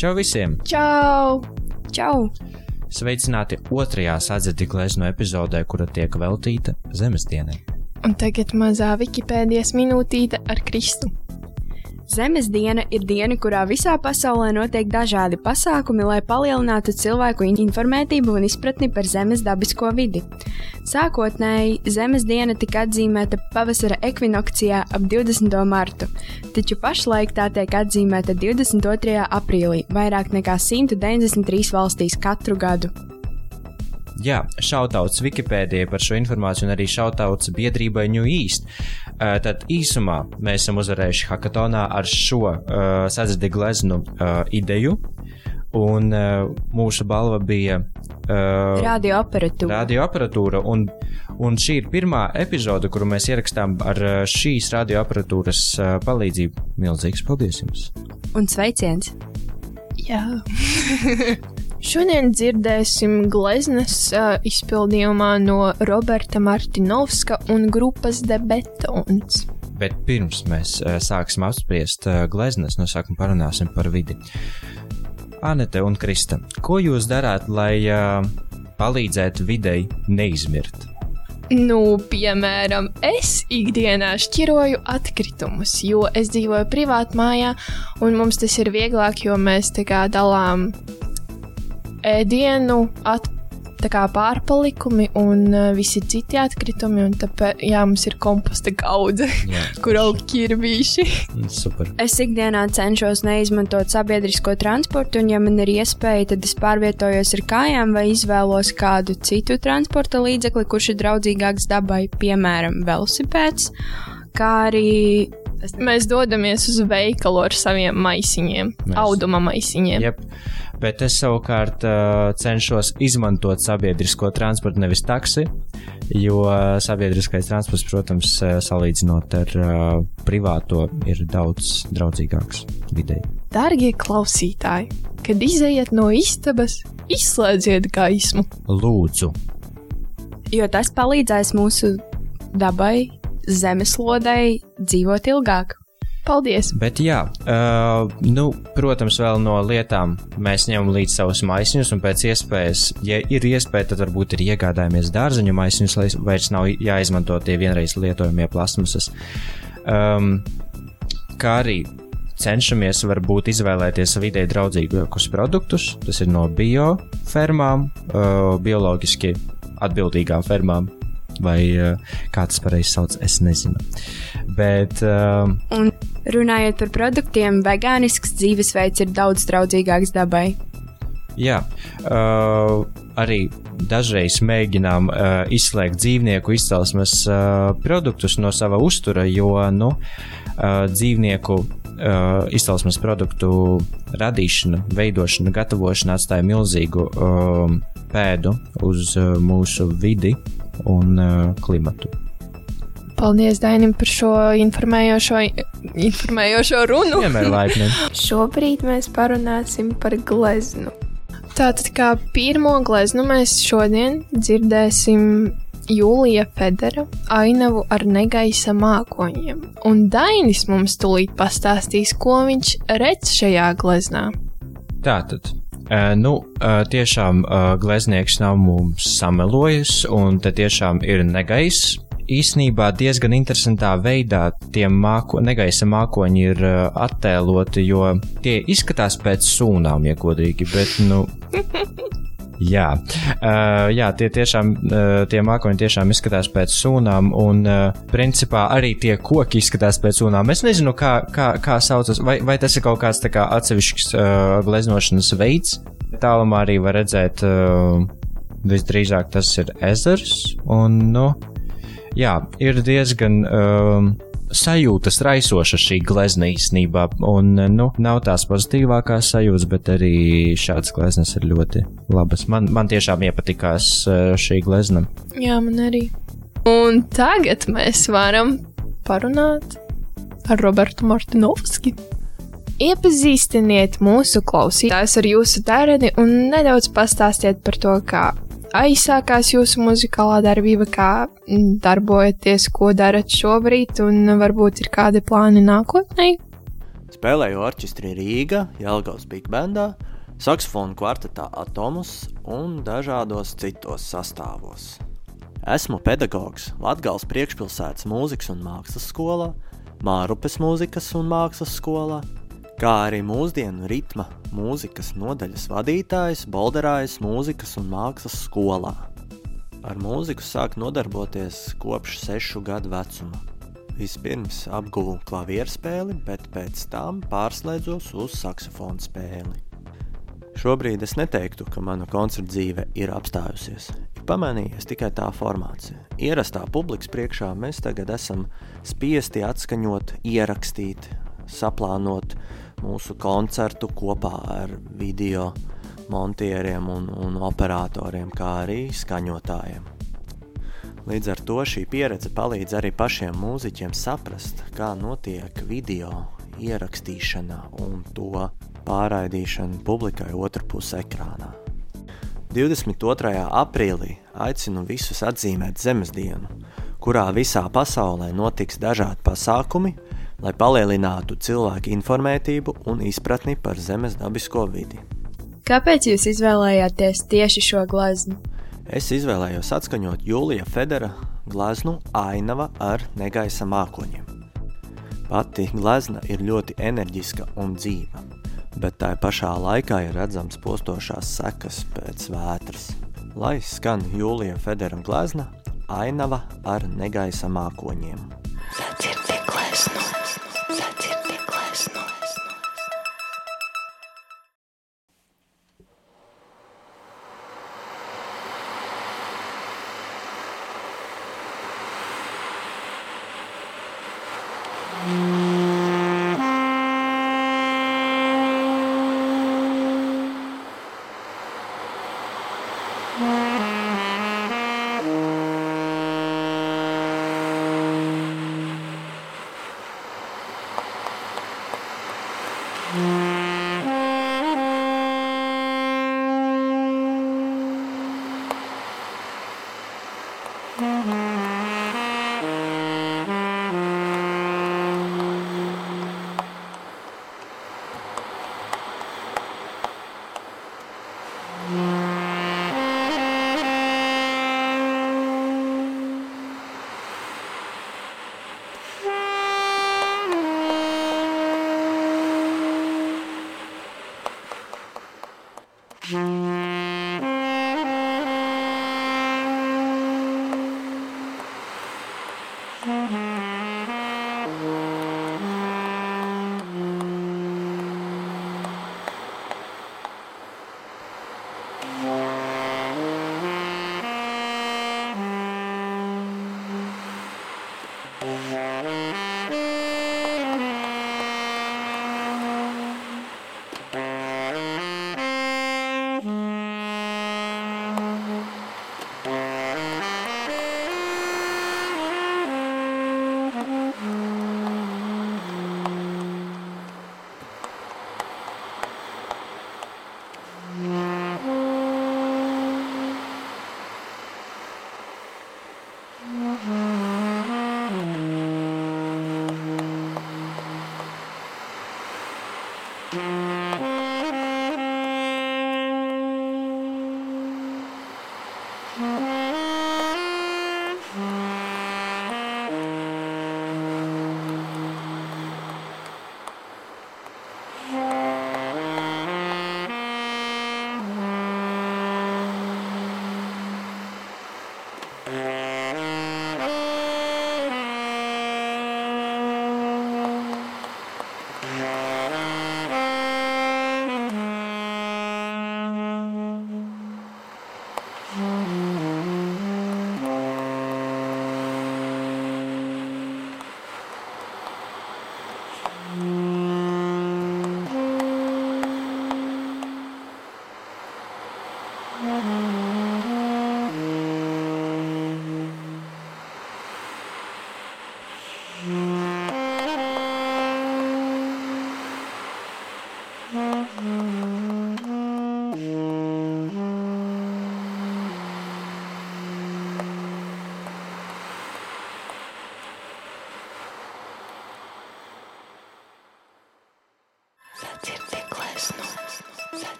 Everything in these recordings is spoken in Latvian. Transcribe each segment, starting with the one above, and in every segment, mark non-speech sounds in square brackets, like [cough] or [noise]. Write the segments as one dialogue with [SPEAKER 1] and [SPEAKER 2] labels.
[SPEAKER 1] Čau visiem!
[SPEAKER 2] Čau!
[SPEAKER 3] Čau!
[SPEAKER 1] Sveicināti otrajā sadzirdi glezno epizodē, kura tiek veltīta Zemes dienai.
[SPEAKER 2] Un tagad mazā Wikipēdijas minūtīte ar Kristu.
[SPEAKER 3] Zemes diena ir diena, kurā visā pasaulē notiek dažādi pasākumi, lai palielinātu cilvēku informētību un izpratni par Zemes dabisko vidi. Sākotnēji Zemes diena tika atzīmēta pavasara ekvinokcijā ap 20. martu, taču pašlaik tā tiek atzīmēta 22. aprīlī, vairāk nekā 193 valstīs katru gadu.
[SPEAKER 1] Jā, šautauts Wikipēdijai par šo informāciju un arī šautauts biedrībai New East. Uh, tad īsumā mēs esam uzvarējuši hackathonā ar šo uh, sadzirdi gleznu uh, ideju. Un uh, mūsu balva bija uh,
[SPEAKER 3] radioaparatūra.
[SPEAKER 1] radioaparatūra un, un šī ir pirmā epizode, kuru mēs ierakstām ar uh, šīs radioaparatūras uh, palīdzību. Milzīgs paldies jums!
[SPEAKER 3] Un sveiciens!
[SPEAKER 2] Jā. [laughs] Šodien dzirdēsim gleznas uh, izpildījumā no Roberta Martinovska un grupas The Betons.
[SPEAKER 1] Bet pirms mēs uh, sāksim apspriest uh, gleznas, no sākuma parunāsim par vidi. Anete un Krista, ko jūs darāt, lai uh, palīdzētu videi neizmirt?
[SPEAKER 2] Nu, piemēram, es ikdienā šķiroju atkritumus, jo es dzīvoju privātā mājā, un mums tas ir vieglāk, jo mēs tā kā dalām ēdienu, at, kā pārpalikumi un uh, visi citi atkritumi. Tāpēc jā, mums ir komposta gaudze, [laughs] kur aug ķirbīši.
[SPEAKER 1] Super.
[SPEAKER 3] Es ikdienā cenšos neizmantot sabiedrisko transportu, un, ja man ir iespēja, tad es pārvietojos ar kājām vai izvēlos kādu citu transporta līdzekli, kurš ir draudzīgāks dabai, piemēram, velosipēds. Kā arī
[SPEAKER 2] Mēs dodamies uz veikalu ar saviem maisiņiem,
[SPEAKER 1] Mēs-
[SPEAKER 2] auduma maisiņiem.
[SPEAKER 1] Yep. Bet es savukārt uh, cenšos izmantot sabiedrisko transportu, nevis taksi, jo sabiedriskais transports, protams, uh, salīdzinot ar uh, privāto, ir daudz draudzīgāks videi.
[SPEAKER 2] Dārgie klausītāji, kad izejat no istabas, izslēdziet gaismu.
[SPEAKER 1] Lūdzu,
[SPEAKER 3] jo tas palīdzēs mūsu dabai, zemeslodei dzīvot ilgāk.
[SPEAKER 2] Paldies!
[SPEAKER 1] Bet, jā, uh, nu, protams, vēl no lietām mēs ņemam līdzi savus maisiņus, un pēc iespējas, ja ir iespēja, tad varbūt ir iegādājamies dārzeņu maisiņus, lai vairs nav jāizmanto tie vienreiz lietojamie plasmasas. Um, kā arī cenšamies varbūt izvēlēties vidē draudzīgākus produktus, tas ir no biofermām, uh, bioloģiski atbildīgām fermām. Vai uh, kā tas pareizi sauc, es nezinu. Bet uh,
[SPEAKER 3] Un runājot par produktiem, vegānisks dzīvesveids ir daudz draudzīgāks dabai.
[SPEAKER 1] Jā, uh, arī dažreiz mēģinām uh, izslēgt dzīvnieku izcelsmes uh, produktus no sava uztura, jo nu, uh, dzīvnieku uh, izcelsmes produktu radīšana, veidošana, gatavošana atstāja milzīgu uh, pēdu uz uh, mūsu vidi un uh, klimatu.
[SPEAKER 2] Paldies Dainim par šo informējošo, informējošo runu.
[SPEAKER 1] Vienmēr [laughs] laipni.
[SPEAKER 4] Šobrīd mēs parunāsim par gleznu.
[SPEAKER 2] Tātad, kā pirmo gleznu mēs šodien dzirdēsim Jūlija Federa ainavu ar negaisa mākoņiem. Un Dainis mums tūlīt pastāstīs, ko viņš redz šajā gleznā.
[SPEAKER 1] Tātad. Nu, tiešām gleznieks nav mums samelojis, un te tiešām ir negaiss. Īsnībā diezgan interesantā veidā tie māko, negaisa mākoņi ir attēloti, jo tie izskatās pēc sūnām, ja godīgi, bet, nu. [laughs] Jā, uh, jā tie tiešām, uh, tie mākoņi tiešām izskatās pēc sūnām, un uh, principā arī tie koki izskatās pēc sūnām. Es nezinu, kā, kā, kā saucas, vai, vai tas ir kaut kāds kā atsevišķs uh, gleznošanas veids. Tālumā arī var redzēt, uh, visdrīzāk tas ir ezers, un, nu, jā, ir diezgan. Uh, sajūtas raisoša šī glezna īstenībā, un nu, nav tās pozitīvākās sajūtas, bet arī šādas gleznas ir ļoti labas. Man, man tiešām iepatikās eh, šī glezna.
[SPEAKER 2] Jā, man arī. Un tagad mēs varam parunāt ar Robertu Martinovski. Iepazīstiniet mūsu klausītājus ar jūsu tēreni un nedaudz pastāstiet par to, kā aizsākās jūsu muzikālā darbība, kā darbojaties, ko darat šobrīd, un varbūt ir kādi plāni nākotnē.
[SPEAKER 5] Spēlēju orķestrī Rīgā, Jālgavas Big Bandā, saksofonu kvartetā Atomus un dažādos citos sastāvos. Esmu pedagogs Latvijas priekšpilsētas mūzikas un mākslas skolā, Mārupes mūzikas un mākslas skolā, kā arī mūsdienu ritma mūzikas nodaļas vadītājs Bolderājas mūzikas un mākslas skolā. Ar mūziku sāk nodarboties kopš sešu gadu vecuma. Vispirms apguvu klavieru spēli, bet pēc tam pārslēdzos uz saksofonu spēli. Šobrīd es neteiktu, ka mana koncerta dzīve ir apstājusies. Ir pamanījies tikai tā formācija. Ierastā publikas priekšā mēs tagad esam spiesti atskaņot, ierakstīt, saplānot mūsu koncertu kopā ar video montieriem un, un operatoriem, kā arī skaņotājiem. Līdz ar to šī pieredze palīdz arī pašiem mūziķiem saprast, kā notiek video ierakstīšana un to pārraidīšana publikai otrpus ekrānā. 22. aprīlī aicinu visus atzīmēt Zemes dienu, kurā visā pasaulē notiks dažādi pasākumi, lai palielinātu cilvēku informētību un izpratni par Zemes dabisko vidi.
[SPEAKER 3] Kāpēc jūs izvēlējāties tieši šo gleznu?
[SPEAKER 5] Es izvēlējos atskaņot Jūlija Federa gleznu Ainava ar negaisa mākoņiem. Pati glezna ir ļoti enerģiska un dzīva, bet tā pašā laikā ir redzams postošās sekas pēc vētras. Lai skan Jūlija Federa glezna Ainava ar negaisa mākoņiem. Sadzirdi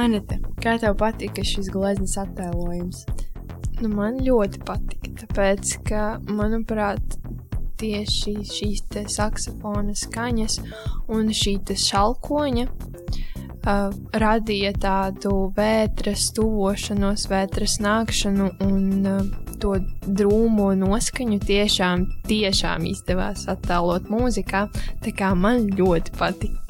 [SPEAKER 3] Anita, kā tev patika šis glezniecības attēlojums?
[SPEAKER 2] Nu, man ļoti patika, tāpēc, ka, manuprāt, tieši šīs saksofona skaņas un šī šalkoņa uh, radīja tādu vētras tuvošanos, vētras nākšanu un uh, to drūmo noskaņu tiešām, tiešām izdevās attēlot mūzikā. Tā kā man ļoti patika.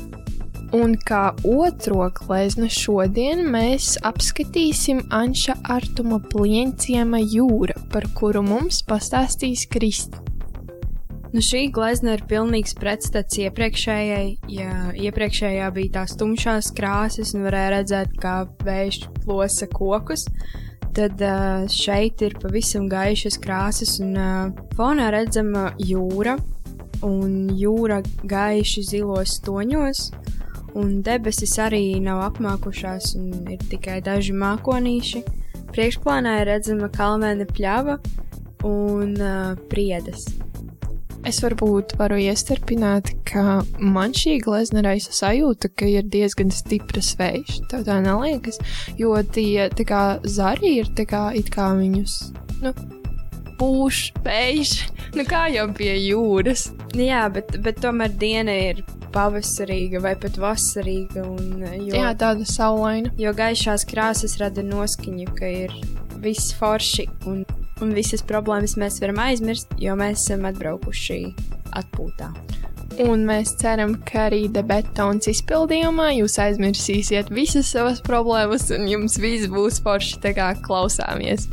[SPEAKER 2] Un kā otro gleznu šodien mēs apskatīsim Anša Artuma plienciema jūra, par kuru mums pastāstīs Kristi.
[SPEAKER 3] Nu, šī glezna ir pilnīgs pretstats iepriekšējai. Ja iepriekšējā bija tās tumšās krāsas un varēja redzēt, kā vējš plosa kokus, tad šeit ir pavisam gaišas krāsas un fonā redzama jūra un jūra gaiši zilos toņos un debesis arī nav apmākušās, un ir tikai daži mākonīši. Priekšplānā ir redzama kalnēna pļava un uh, priedes.
[SPEAKER 2] Es varbūt varu iestarpināt, ka man šī glezna raisa sajūta, ka ir diezgan stipras vējš. Tev tā neliekas, jo tie tā kā zari ir tā kā it kā viņus, nu, pūš vējš, nu kā jau pie jūras.
[SPEAKER 3] Jā, bet, bet tomēr diena ir pavasarīga vai pat vasarīga. Un,
[SPEAKER 2] jo, Jā, tāda saulaina.
[SPEAKER 3] Jo gaišās krāsas rada noskaņu, ka ir viss forši un, un visas problēmas mēs varam aizmirst, jo mēs esam atbraukuši atpūtā.
[SPEAKER 2] Un mēs ceram, ka arī debetons izpildījumā jūs aizmirsīsiet visas savas problēmas, un jums viss būs forši tā kā klausāmies.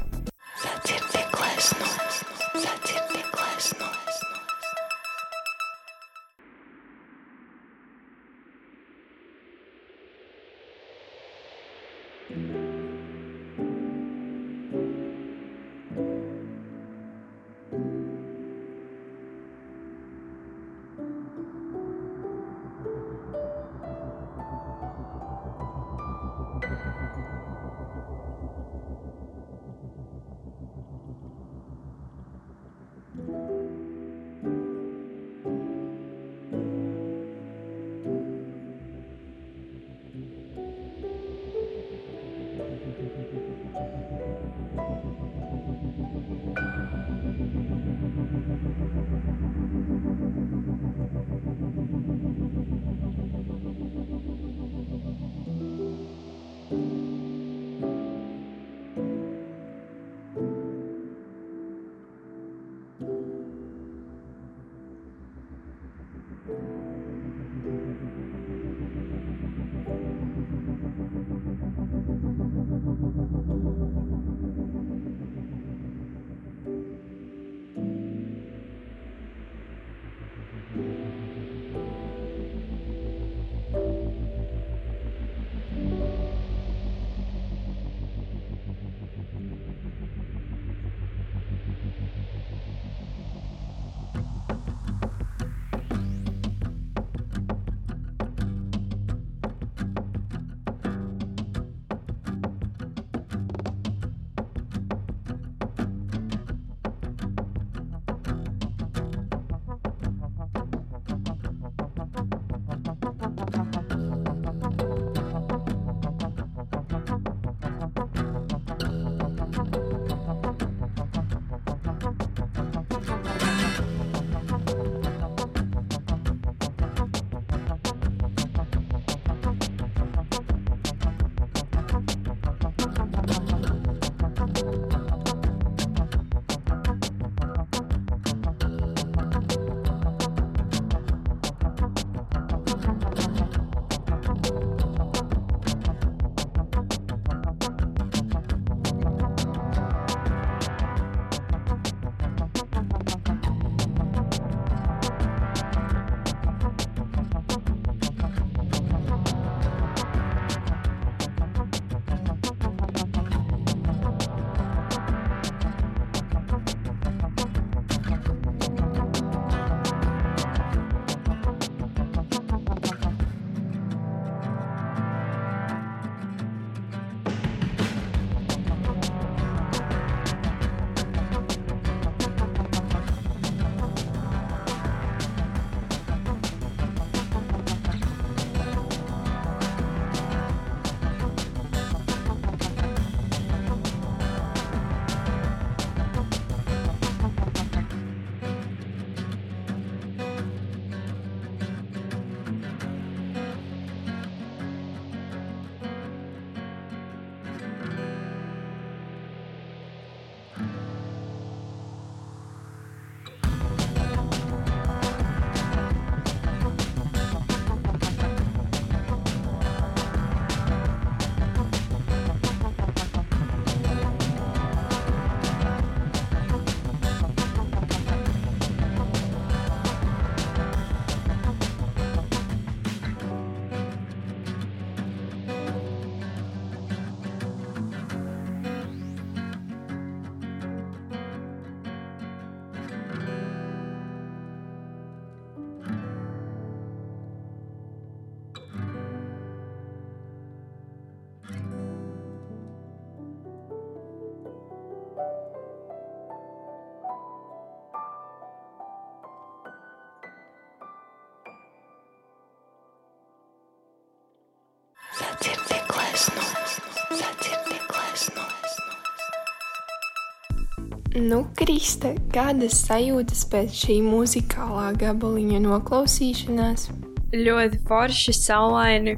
[SPEAKER 4] Nu, Krista, kādas sajūtas pēc šī muzikālā gabaliņa noklausīšanās?
[SPEAKER 3] Ļoti forši, saulaini.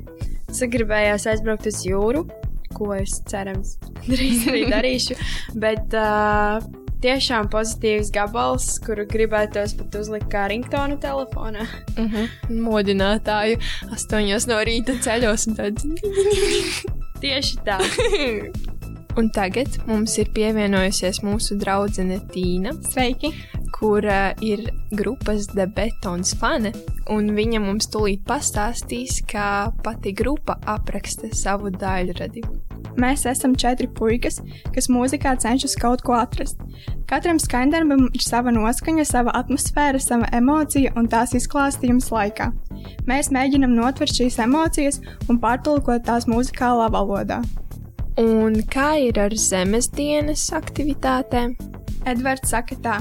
[SPEAKER 3] Sagribējās aizbraukt uz jūru, ko es cerams [laughs] drīz arī darīšu. Bet uh, tiešām pozitīvs gabals, kuru gribētos pat uzlikt kā ringtonu telefonā.
[SPEAKER 2] Uh -huh. Modinātāju astoņos no rīta ceļos un tad.
[SPEAKER 3] Tieši tā. [laughs]
[SPEAKER 2] Un tagad mums ir pievienojusies mūsu draudzene Tīna.
[SPEAKER 4] Sveiki!
[SPEAKER 2] Kura ir grupas The Betons fane, un viņa mums tūlīt pastāstīs, kā pati grupa apraksta savu daļradi.
[SPEAKER 6] Mēs esam četri puikas, kas mūzikā cenšas kaut ko atrast. Katram skaņdarbam ir sava noskaņa, sava atmosfēra, sava emocija un tās izklāstījums laikā. Mēs mēģinam notvert šīs emocijas un pārtulkot tās muzikālā valodā.
[SPEAKER 2] Un kā ir ar zemes dienas aktivitātēm?
[SPEAKER 6] Edvards saka tā.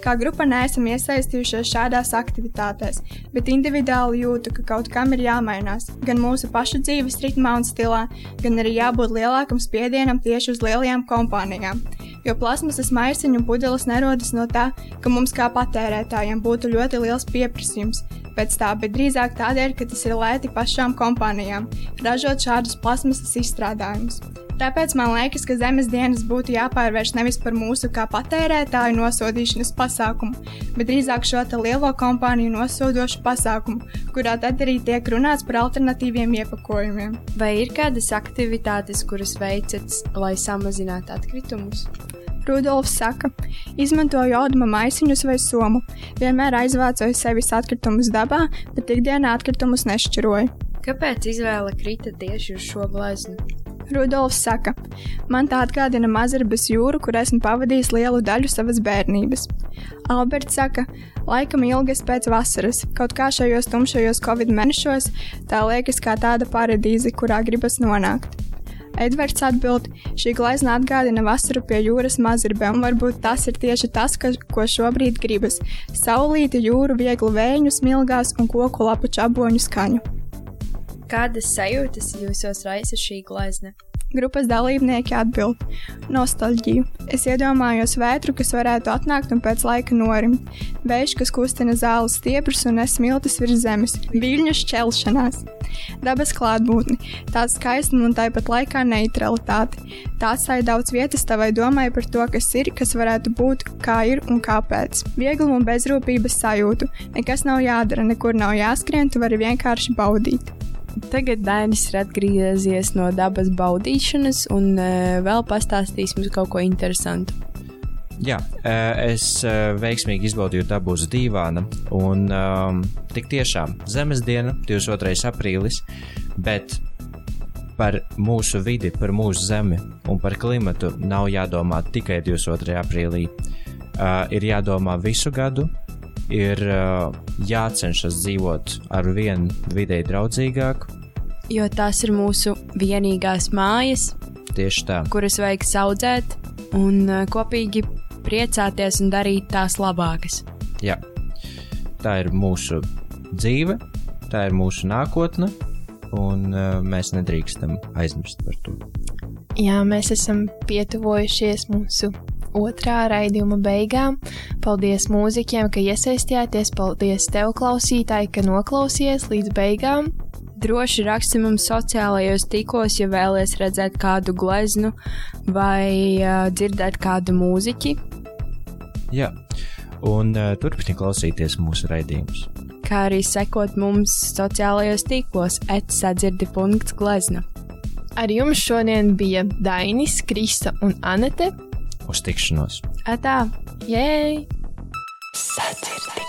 [SPEAKER 6] Kā grupa neesam iesaistījušies šādās aktivitātēs, bet individuāli jūtu, ka kaut kam ir jāmainās. Gan mūsu pašu dzīves ritmā un stilā, gan arī jābūt lielākam spiedienam tieši uz lielajām kompānijām. Jo plasmasas maisiņu pudeles nerodas no tā, ka mums kā patērētājiem būtu ļoti liels pieprasījums pēc tā, bet drīzāk tādēļ, ka tas ir lēti pašām kompānijām ražot šādus plasmasas izstrādājumus. Tāpēc man liekas, ka zemes dienas būtu jāpārvērš nevis par mūsu kā patērētāju nosodīšanas pasākumu, bet drīzāk šo lielo kompāniju nosodošu pasākumu, kurā tad arī tiek runāts par alternatīviem iepakojumiem.
[SPEAKER 3] Vai ir kādas aktivitātes, kuras veicat, lai samazinātu atkritumus?
[SPEAKER 6] Rudolfs saka, izmantoju auduma maisiņus vai somu. Vienmēr aizvācoju sevis atkritumus dabā, bet ikdienā atkritumus nešķiroju.
[SPEAKER 3] Kāpēc izvēle krita tieši uz šo gleznu?
[SPEAKER 6] Rudolfs saka, man tā atgādina Mazarbas jūru, kur esmu pavadījis lielu daļu savas bērnības. Alberts saka, laikam ilgas pēc vasaras, kaut kā šajos tumšajos covid mēnešos, tā liekas kā tāda paradīze, kurā gribas nonākt. Edvards atbild, šī glezna atgādina vasaru pie jūras mazarbē, un varbūt tas ir tieši tas, ka, ko šobrīd gribas - saulīti, jūru, vieglu vēju, smilgās un koku lapu čaboņu skaņu.
[SPEAKER 3] Kādas sajūtas jūsos raisa šī glezna?
[SPEAKER 6] Grupas dalībnieki atbild: Nostalģiju. Es iedomājos vētru, kas varētu atnākt un pēc laika norimt, vējš, kas kustina zāles stieprus un nes smiltis virs zemes, viļņu šķelšanās, dabas klātbūtni, tāds skaistums un tāpat laikā neutralitāte. Tā atstāja daudz vietas tavai domai par to, kas ir, kas varētu būt, kā ir un kāpēc. Vieglumu un bezrūpības sajūtu. Nekas nav jādara, nekur nav jāskrien, tu vari vienkārši baudīt.
[SPEAKER 3] Tagad Dainis ir atgriezies no dabas baudīšanas un uh, vēl pastāstīs mums kaut ko interesantu.
[SPEAKER 1] Jā, es veiksmīgi izbaudīju dabu uz dīvāna, un um, tik tiešām zemes diena, 22. aprīlis, bet par mūsu vidi, par mūsu zemi un par klimatu nav jādomā tikai 22. aprīlī. Uh, ir jādomā visu gadu, ir uh, jācenšas dzīvot ar vien videi draudzīgāk.
[SPEAKER 3] Jo tās ir mūsu vienīgās mājas,
[SPEAKER 1] Tieši tā.
[SPEAKER 3] kuras vajag audzēt un uh, kopīgi priecāties un darīt tās labākas.
[SPEAKER 1] Jā. Tā ir mūsu dzīve, tā ir mūsu nākotne, un uh, mēs nedrīkstam aizmirst par to.
[SPEAKER 2] Jā, mēs esam pietuvojušies mūsu otrā raidījuma beigām. Paldies mūziķiem, ka iesaistījāties, paldies tev, klausītāji, ka noklausījies līdz beigām.
[SPEAKER 3] Droši raksti mums sociālajos tīklos, ja vēlaties redzēt kādu gleznu vai uh, dzirdēt kādu mūziķi.
[SPEAKER 1] Jā, un uh, turpiniet klausīties mūsu raidījumus.
[SPEAKER 3] Kā arī sekot mums sociālajos tīklos, etsadzirdi.glezna.
[SPEAKER 2] Ar jums šodien bija Dainis, Krista un Anete.
[SPEAKER 1] Uz tikšanos!
[SPEAKER 3] Atā!
[SPEAKER 2] Jēj!
[SPEAKER 4] Sadzirdi